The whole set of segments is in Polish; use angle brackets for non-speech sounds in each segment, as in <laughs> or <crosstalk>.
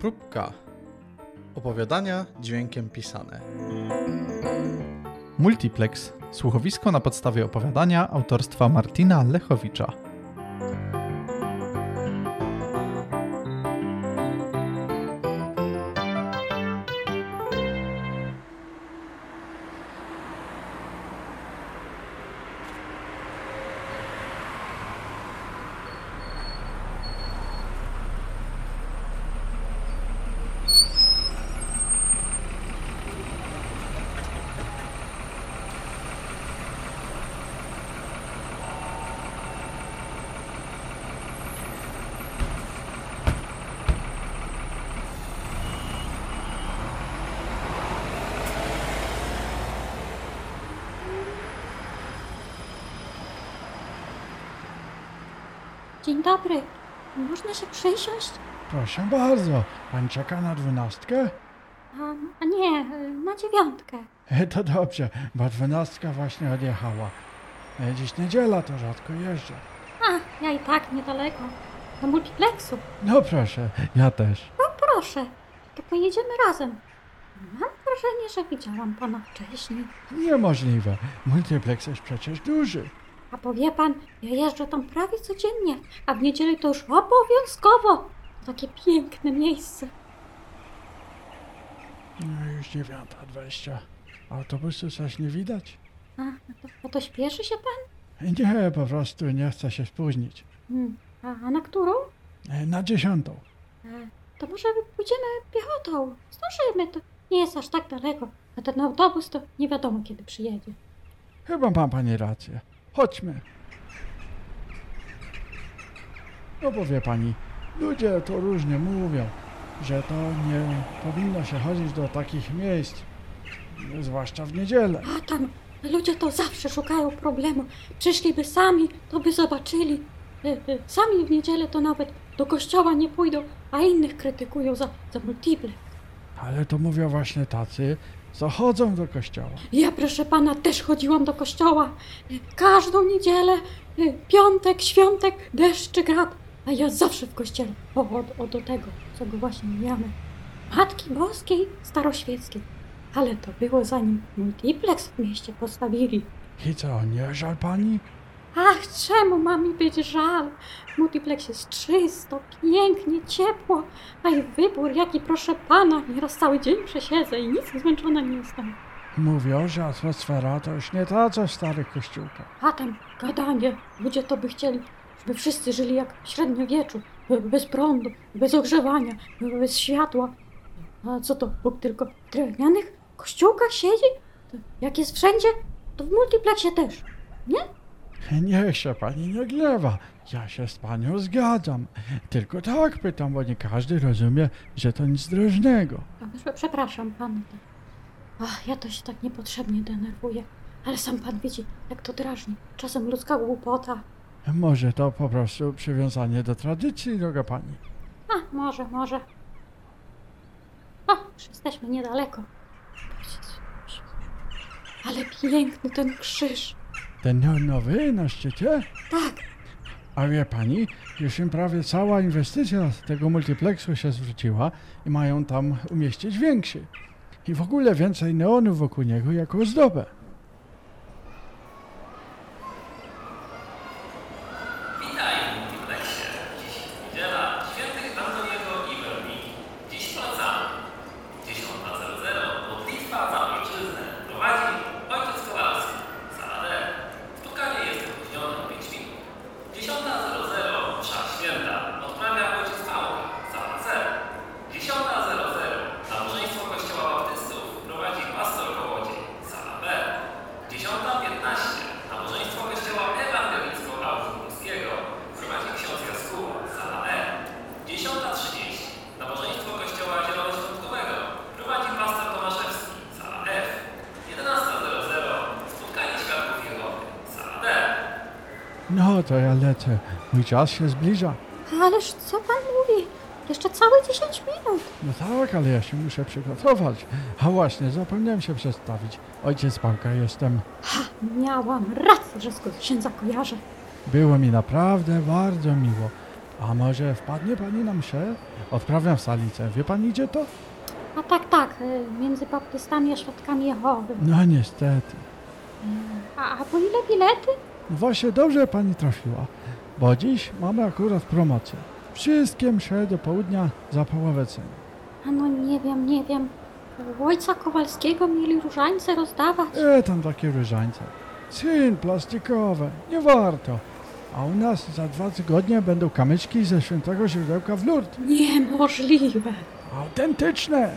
Próbka. Opowiadania dźwiękiem pisane. Multiplex. Słuchowisko na podstawie opowiadania autorstwa Martina Lechowicza. Dzień dobry. Można się przysiąść? Proszę bardzo, pan czeka na dwunastkę? A, a nie, y, na dziewiątkę. E, To dobrze, bo dwunastka właśnie odjechała. E, Dziś niedziela, to rzadko jeżdżę. A, ja i tak niedaleko. Do multiplexu. No proszę, ja też. No proszę, to pojedziemy razem. Mam wrażenie, że widziałam pana wcześniej. Niemożliwe, multiplex jest przecież duży. A powie pan, ja jeżdżę tam prawie codziennie, a w niedzielę to już obowiązkowo. Takie piękne miejsce. No już dziewiąta dwadzieścia. Autobusu coś nie widać? A, no to, no to śpieszy się pan? Nie, po prostu nie chcę się spóźnić. Hmm. A, a na którą? E, Na dziesiątą. E, to może pójdziemy piechotą. Zdążymy, to nie jest aż tak daleko. A ten autobus to nie wiadomo kiedy przyjedzie. Chyba ma pani rację. Chodźmy. No bo wie pani, ludzie to różnie mówią, że to nie powinno się chodzić do takich miejsc, zwłaszcza w niedzielę. A tam ludzie to zawsze szukają problemu. Przyszliby sami, to by zobaczyli. E, e, Sami w niedzielę to nawet do kościoła nie pójdą, a innych krytykują za, za multiple. Ale to mówią właśnie tacy, co chodzą do kościoła. Ja, proszę pana, też chodziłam do kościoła. Każdą niedzielę, e, piątek, świątek, deszcz czy grad. A ja zawsze w kościele. O, o, o do tego, co go właśnie mijamy. Matki Boskiej Staroświeckiej. Ale to było zanim multiplex w mieście postawili. I co, nie żal pani? Ach, czemu ma mi być żal? Multiplex jest czysto, pięknie, ciepło, a i wybór, jaki proszę pana, nieraz cały dzień przesiedzę i nic zmęczona nie jestem. Mówią, że atmosfera to już nie ta, co w starych kościółkach. A tam gadanie, ludzie to by chcieli, żeby wszyscy żyli jak w średniowieczu, be- bez prądu, bez ogrzewania, bez światła. A co to, Bóg tylko w drewnianych kościółkach siedzi? Jak jest wszędzie, to w multiplexie też, nie? <laughs> Niech się pani nie gniewa. Ja się z panią zgadzam. Tylko tak pytam, bo nie każdy rozumie, że to nic drożnego. Przepraszam pan. Ach, ja to się tak niepotrzebnie denerwuję. Ale sam pan widzi, jak to drażni. Czasem ludzka głupota. Może to po prostu przywiązanie do tradycji, droga pani. A, może, może. O, już jesteśmy niedaleko. Ale piękny ten krzyż. Ten no- nowy na szczycie? Tak, A wie pani, już im prawie cała inwestycja z tego multiplexu się zwróciła i mają tam umieścić większy. I w ogóle więcej neonów wokół niego jako ozdobę. No to ja lecę. Mój czas się zbliża. ależ co pan mówi? Jeszcze całe 10 minut. No tak, ale ja się muszę przygotować. A właśnie, zapomniałem się przedstawić. Ojciec Pałka jestem. Ha, miałam rację, że z księdza kojarzę. Było mi naprawdę bardzo miło. A może wpadnie pani na mszę? Odprawiam w Salicę. Wie pani gdzie to? A tak, tak, y, między baptystami a świadkami Jehowy. No niestety. A, a po ile bilety? No właśnie dobrze pani trafiła, bo dziś mamy akurat promocję. Wszystkie msze do południa za połowę ceny. A no nie wiem, nie wiem. Ojca Kowalskiego mieli różańce rozdawać. E, tam takie różańce. Syn, plastikowe, nie warto. A u nas za dwa tygodnie będą kamyczki ze świętego źródełka w Lourdes. Niemożliwe. Autentyczne!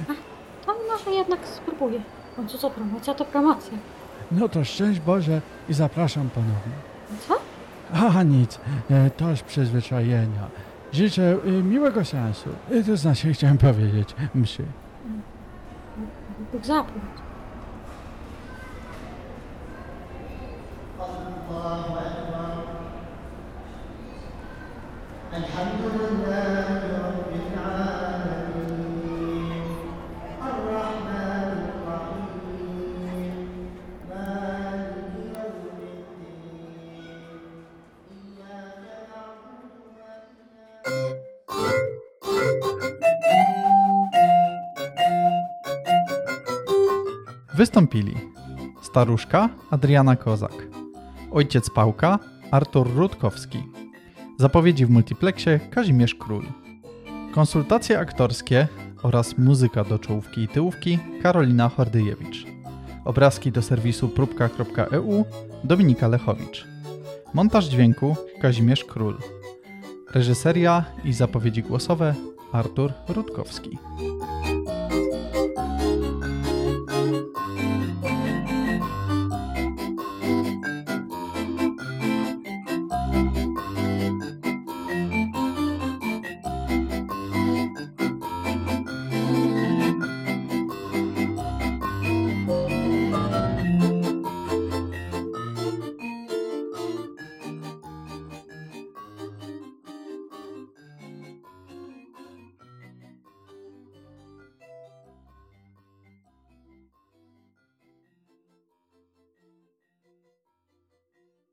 To może jednak spróbuję. W końcu co promocja, to promocja. No to szczęść Boże i zapraszam ponownie. Co? Aha, nic, e, to już przyzwyczajenia. Życzę e, miłego seansu. E, to znaczy, <laughs> chciałem powiedzieć, mszy. Bóg zapłać. Wystąpili staruszka Adriana Kozak, ojciec Pałka Artur Rutkowski, zapowiedzi w multiplexie Kazimierz Król, konsultacje aktorskie oraz muzyka do czołówki i tyłówki Karolina Hordyjewicz, obrazki do serwisu próbka.eu Dominika Lechowicz, montaż dźwięku Kazimierz Król, reżyseria i zapowiedzi głosowe Artur Rutkowski.